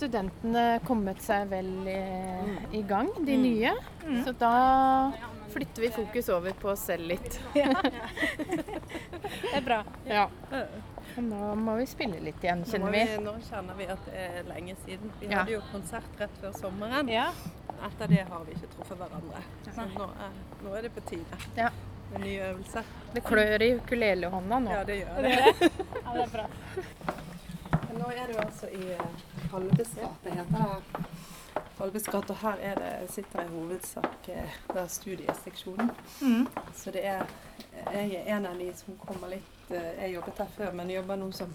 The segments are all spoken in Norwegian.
studentene kommet seg vel i, i gang, de nye. Så da flytter vi fokus over på oss selv litt. Ja. Det er bra. Ja. Og nå må vi spille litt igjen, kjenner vi, vi. nå kjenner vi at det er lenge siden. Vi Ja. hadde jo konsert rett før sommeren. Ja. Etter det har vi ikke truffet hverandre. Så nå er, nå er det på tide Ja. med ny øvelse. Det klør i ukulelehånda nå. Ja, det gjør Det det. er det. Ja, det er bra. Nå er du altså i Kalves gate, heter det. Kalves gate, og her er det, sitter i hovedsak eh, der studieseksjonen. Mm. Så det er Jeg er en av de som kommer litt eh, Jeg jobbet her før, men jobber nå som,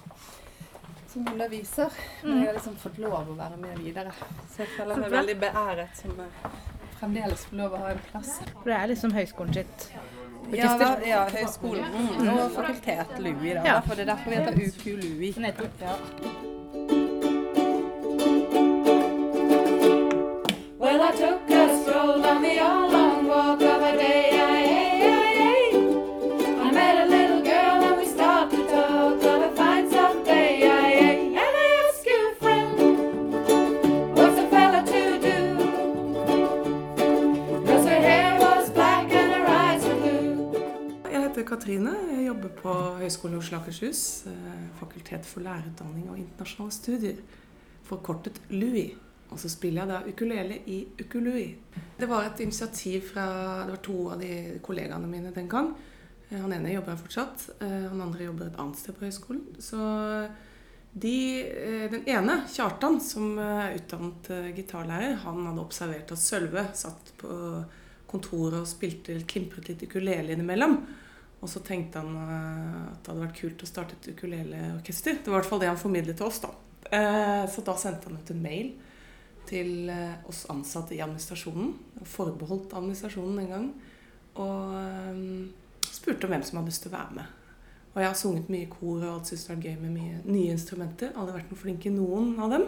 som underviser. Men jeg har liksom fått lov å være med videre. Så jeg føler meg veldig beæret som eh, fremdeles får lov å ha en plass. For det er liksom høyskolen sitt Ja, ja høyskolen mm. og fakultet LUI. Da. Derfor det er derfor vi heter UQ LUI. Nettopp. Ja. Høgskolen i Oslo Akershus. eh, Fakultet for lærerutdanning og internasjonale studier. Forkortet LUI. Og så spiller jeg da ukulele i Ukului. Det var et initiativ fra Det var to av de kollegaene mine den gang. Eh, Han ene jobber her fortsatt. eh, Han andre jobber et annet sted på høyskolen. Så de, den ene, Kjartan, som er utdannet gitarlærer, han hadde observert at Sølve satt på kontoret og spilte klimpret litt ukulele innimellom. Og så tenkte han eh, at det hadde vært kult å starte et ukuleleorkester. Det var i hvert fall det han formidlet til oss, da. Eh, Så da sendte han ut en mail til eh, oss ansatte i administrasjonen. Forbeholdt administrasjonen en gang. Og spurte om hvem som hadde lyst til å være med. Og jeg har sunget mye i kor og hadde syntes det var gøy med mye nye instrumenter. Aldri vært noe flink i noen av dem.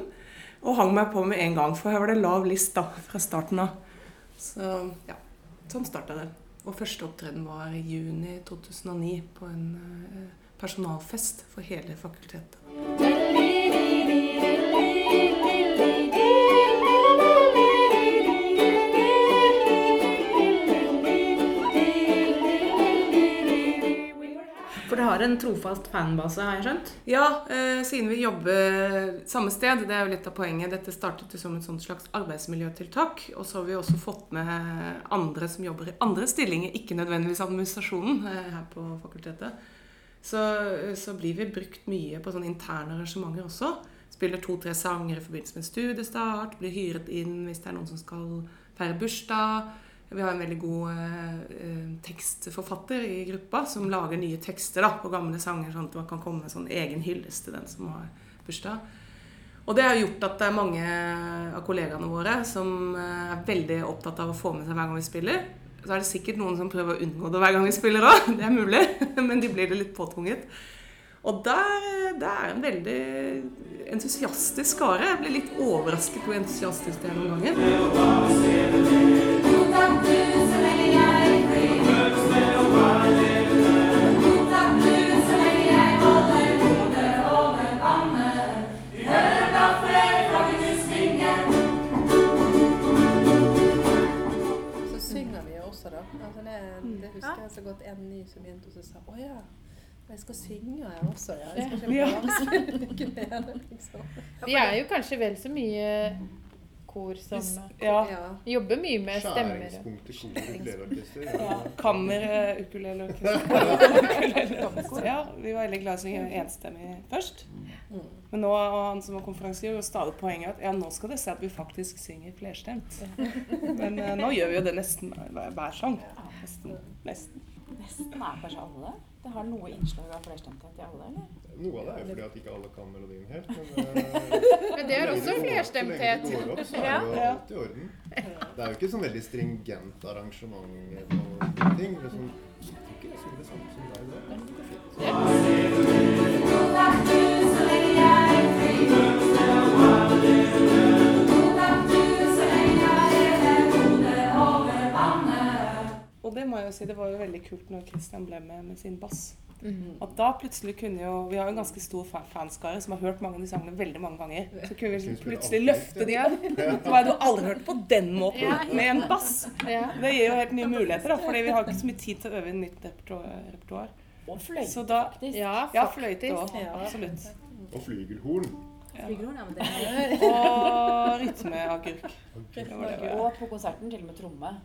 Og hang meg på med en gang, for her var det lav list da, fra starten av. Så ja, sånn starta det. Og første opptreden var i juni 2009 på en eh, personalfest for hele fakultetet. En trofast fanbase, har jeg skjønt? Ja, eh, siden vi jobber samme sted, det er jo litt av poenget. Dette startet jo som et slags arbeidsmiljøtiltak. Og så har vi også fått med andre som jobber i andre stillinger, ikke nødvendigvis administrasjonen eh, her på fakultetet. Så, så blir vi brukt mye på sånne interne arrangementer også. Spiller to-tre sanger i forbindelse med studiestart. Blir hyret inn hvis det er noen som skal feire bursdag. Vi har en veldig god eh, eh, tekstforfatter i gruppa som lager nye tekster da, på gamle sanger, sånn at man kan komme med sånn egen hyllest til den som har bursdag. Og det har gjort at det er mange av kollegaene våre som eh, er veldig opptatt av å få med seg hver gang vi spiller. Så er det sikkert noen som prøver å unngå det hver gang vi spiller òg. Det er mulig, men de blir det litt påtvunget. Og der, eh, det er en veldig entusiastisk skare. Jeg blir litt overrasket hvor entusiastisk det er noen ganger. Jeg skal synge jeg også, ja. Jeg skal ikke bare spille liksom. Vi er jo kanskje vel så mye kor som Ja. Ja. jobber mye med stemmer. Skjæringspunktet i koret Ja, kammer, uh, ukulele orkester. Ja, vi var veldig glad i å synge enstemmig først. Men nå og han som var konferansier, gjorde stadig poenget at ja, nå skal dere se at vi faktisk synger flerstemt. Men uh, nå gjør vi jo det nesten hver, sang. Nesten. nesten. Nesten er kanskje alle. Det har noe innslag av flerstemthet i alle, eller? Noe av det er jo fordi at ikke alle kan melodien helt. Men, eh, Men det er også flerstemthet. Så lenge det går opp, så er det jo alt i orden. Det er jo ikke sånn veldig stringent arrangement på ting. Det er sånn, jeg tror ikke jeg synger det samme som deg. Det er. Og det må jeg jo si, det var jo veldig kult når Christian ble med med sin bass. Og da plutselig kunne jo Vi har en ganske stor fanskare som har hørt mange av de sangene veldig mange ganger. Så kunne vi plutselig løfte de her. Så var det jo aldri hørt på den måten, med en bass. Det gir jo helt nye muligheter, da, fordi vi har ikke så mye tid til å øve inn nytt repertoar-. Og fløyte, Så da faktisk. Ja, Ja, fløyte òg. Absolutt. Og flygelhorn. Ja, Og rytmeagurk. Og på konserten til og med tromme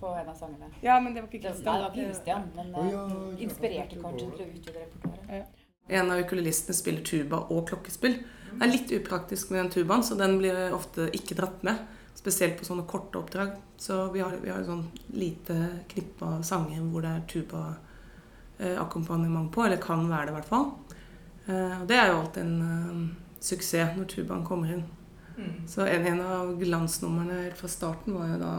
på en av sangene. Ja, men det var ikke Kristian. det var Kristian, men ja, inspirerte kanskje til å utvide repertoaret. En av ukulelistene spiller tuba og klokkespill. Det er litt upraktisk med den tubaen, så den blir ofte ikke dratt med. Spesielt på sånne korte oppdrag. Så vi har, vi har sånn lite knippa sanger hvor det er tuba-akkompagnement på, eller kan være det i hvert fall. Eh, Og det er jo alltid en eh, suksess når tubaen kommer inn. Så en, en av glansnumrene helt fra starten var jo da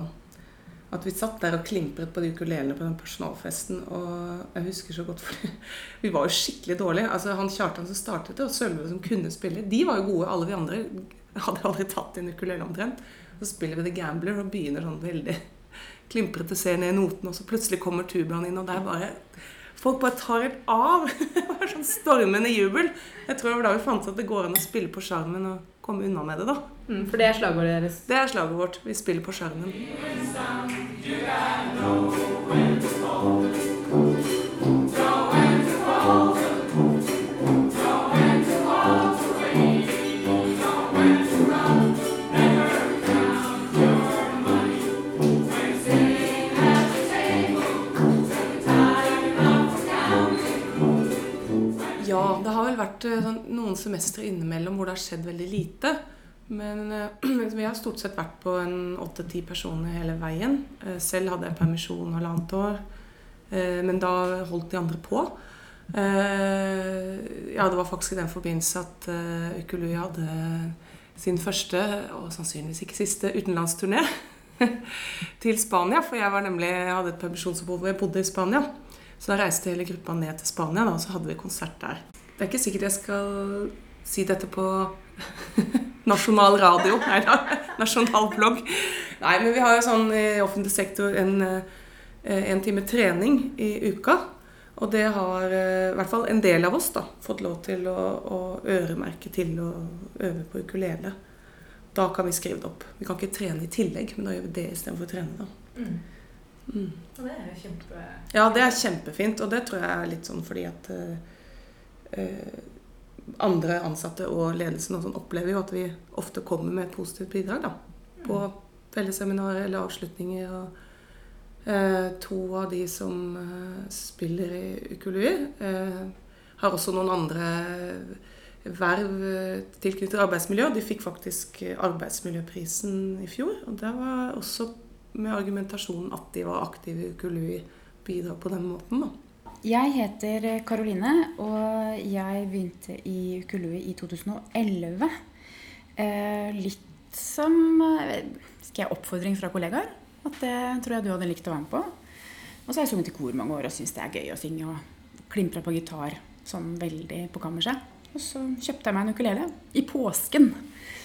at vi satt der og klimpret på de ukulelene på den personalfesten. Og jeg husker så godt, for vi var jo skikkelig dårlige. Altså Han Kjartan som startet det, og Sølve som kunne spille, de var jo gode. Alle vi andre hadde aldri tatt en ukulele omtrent. Så spiller vi The Gambler og begynner sånn veldig klimprete, ser ned noten, og så plutselig kommer tubaen inn, og det er bare Folk bare tar helt av. Det var sånn stormende jubel. Jeg tror det var da vi fant ut at det går an å spille på sjarmen. og komme unna med det, da. Mm, for det er slagordet deres. Det er slaget vårt. Vi spiller på skjermen. Ja, semestre innimellom hvor det har skjedd veldig lite. Men eh, vi har stort sett vært på en åtte-ti personer hele veien. Eh, Selv hadde jeg permisjon halvannet år. Eh, Men da holdt de andre på. Ja, det var faktisk i den forbindelse at Ukului hadde sin første, og sannsynligvis ikke siste, utenlandsturné til Spania. For jeg var nemlig, jeg hadde et permisjonsopphold hvor jeg bodde i Spania. Så da reiste hele gruppa ned til Spania, da, og så hadde vi konsert der. Det er ikke sikkert jeg skal si dette på nasjonal radio. Nei da, nasjonal blogg. Nei, men vi har jo sånn i offentlig sektor en, eh, en time trening i uka. Og det har eh, i hvert fall en del av oss da, fått lov til å, å øremerke til å øve på ukulele. Da kan vi skrive det opp. Vi kan ikke trene i tillegg, men da gjør vi det istedenfor å trene. da. Mm. Og det er jo kjempe... Ja, det er kjempefint, og det tror jeg er litt sånn fordi at eh, eh, andre ansatte og ledelsen og sånn opplever jo at vi ofte kommer med et positivt bidrag da, på fellesseminarer eller avslutninger. Og eh, to av de som eh, spiller i Ukului, eh, har også noen andre verv eh, tilknyttet arbeidsmiljø. De fikk faktisk eh, arbeidsmiljøprisen i fjor, og det var også med argumentasjonen at de var aktive i Ukului bidra på den måten. da. Jeg heter Karoline, og jeg begynte i Ukulue i 2011. Eh, litt som eh, Skal jeg oppfordring fra kollegaer? At det tror jeg du hadde likt å være med på. Og så har jeg sunget i kor mange år og syns det er gøy å synge. Og klimpra på gitar sånn veldig på kammerset. Og så kjøpte jeg meg en ukulele i påsken.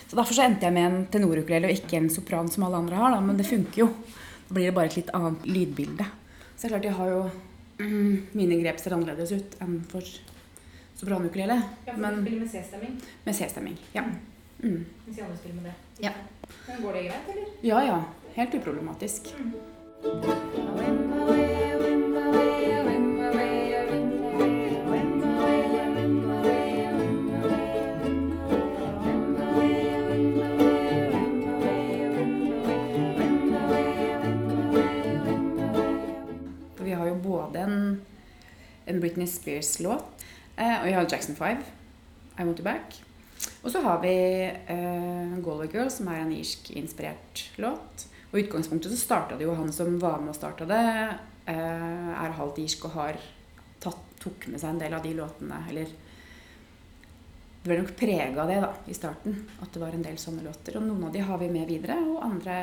Så Derfor så endte jeg med en tenorukulele og ikke en sopran som alle andre har. Da. Men det funker jo. Da blir det bare et litt annet lydbilde. Så det er klart jeg har jo Mine grep ser annerledes ut enn for sopranukulele. Ja, for Men spiller med C-stemming, med C-stemming. Ja. Mm. mens de andre spiller med det. Ja. Men går det greit, eller? ja ja. Helt uproblematisk. For både en, en Britney Spears-låt, eh, og vi har Jackson 5, I Want You Back. Og så har vi eh, Goller Girl, som er en irsk-inspirert låt. Og i utgangspunktet så starta det jo han som var med og starta det, eh, er halvt irsk og har tatt, tok med seg en del av de låtene. Eller det ble nok prega av det da, i starten, at det var en del sånne låter. Og noen av de har vi med videre, og andre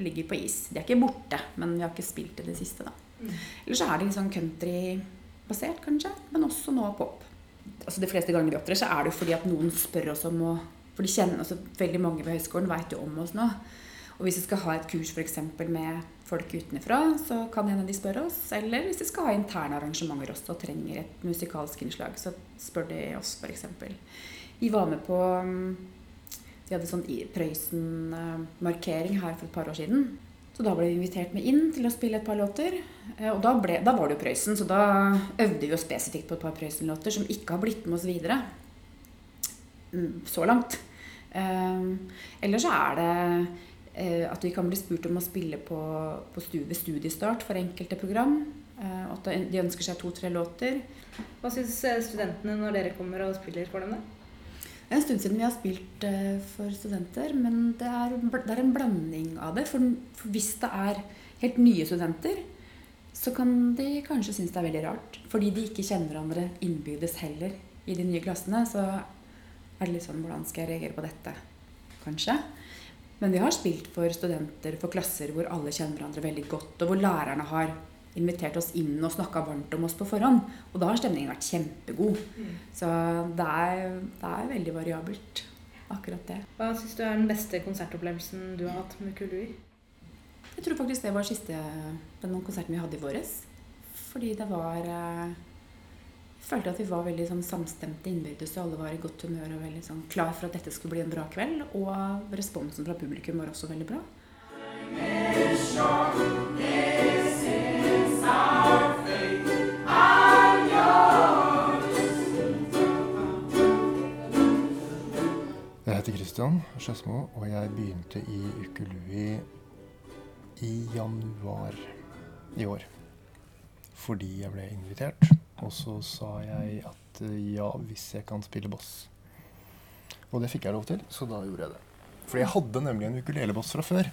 ligger på is. De er ikke borte, men vi har ikke spilt i det siste, da. Eller så er det litt sånn countrybasert, kanskje, men også nå pop. Altså De fleste ganger vi opptrer, så er det jo fordi at noen spør oss om å For de kjenner også Veldig mange ved høyskolen veit jo om oss nå. Og hvis vi skal ha et kurs f.eks. med folk utenfra, så kan en de spørre oss. Eller hvis vi skal ha interne arrangementer også og trenger et musikalsk innslag, så spør de oss f.eks. Vi var med på De Vi hadde sånn Prøysen-markering her for et par år siden. Så da ble vi invitert med inn til å spille et par låter. Eh, Og da, ble, da var det jo Prøysen, så da øvde vi jo spesifikt på et par Prøysen-låter som ikke har blitt med oss videre. Mm, Så langt. Eh, Eller så er det eh, at vi kan bli spurt om å spille på, på ved studiestart for enkelte program. At de ønsker seg to-tre låter. Hva syns studentene når dere kommer og spiller for dem? da? Det er en stund siden vi har spilt eh, for studenter, men det er, det er en blanding av det. For, hvis det er helt nye studenter, så kan de kanskje synes det er veldig rart. Fordi de ikke kjenner hverandre innbyrdes heller i de nye klassene. Så er det litt sånn Hvordan skal jeg reagere på dette? Kanskje. Men vi har spilt for studenter, for klasser hvor alle kjenner hverandre veldig godt, og hvor lærerne har invitert oss inn og snakka varmt om oss på forhånd. Og da har stemningen vært kjempegod. Så det er, det er veldig variabelt, akkurat det. Hva syns du er den beste konsertopplevelsen du har hatt med Kului? Jeg tror faktisk det var siste den konserten vi hadde i våres. Fordi det var eh, Jeg følte at vi var veldig sånn samstemte innbyrdes, og alle var i godt humør og veldig sånn klar for at dette skulle bli en bra kveld. Og responsen fra publikum var også veldig bra. Jeg heter Christian Skedsmo, og jeg begynte i Ukului i januar i år. Fordi jeg ble invitert. Og så sa jeg at eh, ja, hvis jeg kan spille bass. Og det fikk jeg lov til, så da gjorde jeg det. Fordi jeg hadde nemlig en ukulelebass fra før.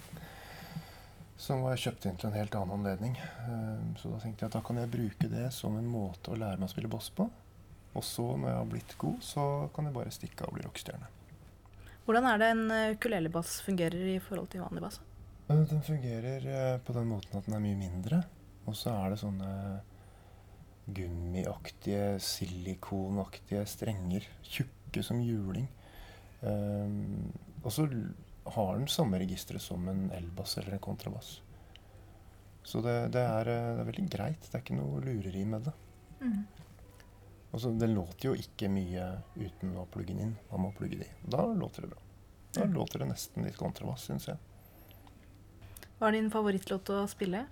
Som var kjøpt inn til en helt annen anledning. Eh, Så da tenkte jeg at da kan jeg bruke det som en måte å lære meg å spille bass på. Og så, når jeg har blitt god, så kan jeg bare stikke av og bli rockestjerne. Hvordan er det en eh, ukulelebass fungerer i forhold til vanlig bass? Den fungerer eh, på den måten at den er mye mindre. Og så er det sånne gummiaktige, silikonaktige strenger. Tjukke som juling. Um, og så har den samme registeret som en elbass eller en kontrabass. Så det, det, er, eh, det er veldig greit. Det er ikke noe lureri med det. Og så det låter jo ikke mye uten å plugge den inn. Man må plugge det i. Da låter det bra. Da låter det nesten litt kontrabass, syns jeg. Hva er din favorittlåt å spille?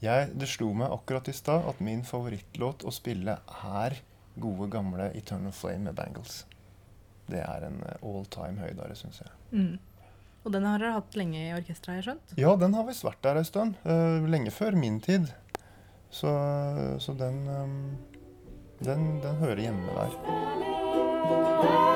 Jeg, det slo meg akkurat i stad at min favorittlåt å spille er gode, gamle 'Eternal Flame' med Bangles. Det er en eh, all time høydare, syns jeg. Og den har dere hatt lenge i orkesteret, har jeg skjønt? Ja, den har visst vært der ei stund. Uh, lenge før min tid. Så, så den, eh, den Den hører hjemme der.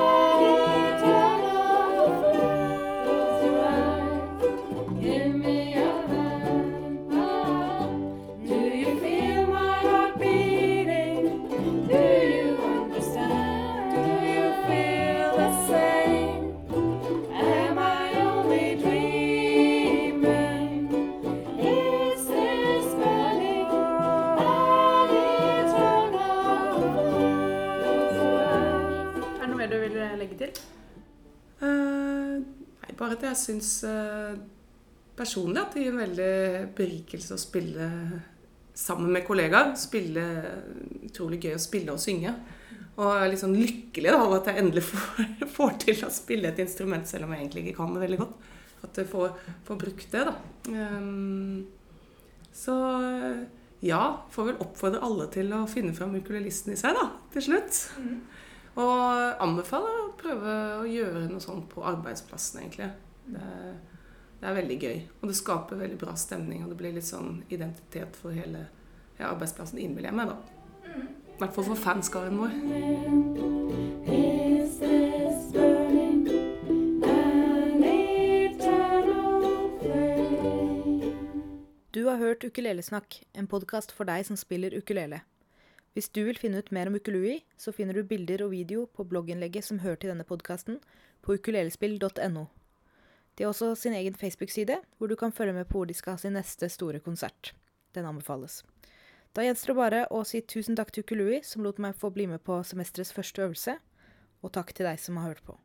Legge til? Uh, nei, bare at jeg syns uh, personlig at det gir en veldig berikelse å spille sammen med kollegaer. Spille Utrolig gøy å spille og synge. Og jeg er litt sånn lykkelig da, over at jeg endelig får, får til å spille et instrument, selv om jeg egentlig ikke kan det veldig godt. At jeg får, får brukt det, da. Um, så ja, får vel oppfordre alle til å finne fram ukulelisten i seg, da, til slutt. Og anbefaler å prøve å gjøre noe sånt på arbeidsplassen, egentlig. Det, det er veldig gøy. Og det skaper veldig bra stemning, og det blir litt sånn identitet for hele arbeidsplassen, innbiller jeg meg, da. I hvert fall for fanskaren vår. Du har hørt Ukulelesnakk, en podkast for deg som spiller ukulele. Hvis du vil finne ut mer om ukului, så finner du bilder og video på blogginnlegget som hører til denne podkasten, på ukulelespill.no. De har også sin egen Facebook-side, hvor du kan følge med på hvor de skal ha sin neste store konsert. Den anbefales. Da gjenstår det bare å si tusen takk til Ukului, som lot meg få bli med på semesterets første øvelse, og takk til deg som har hørt på.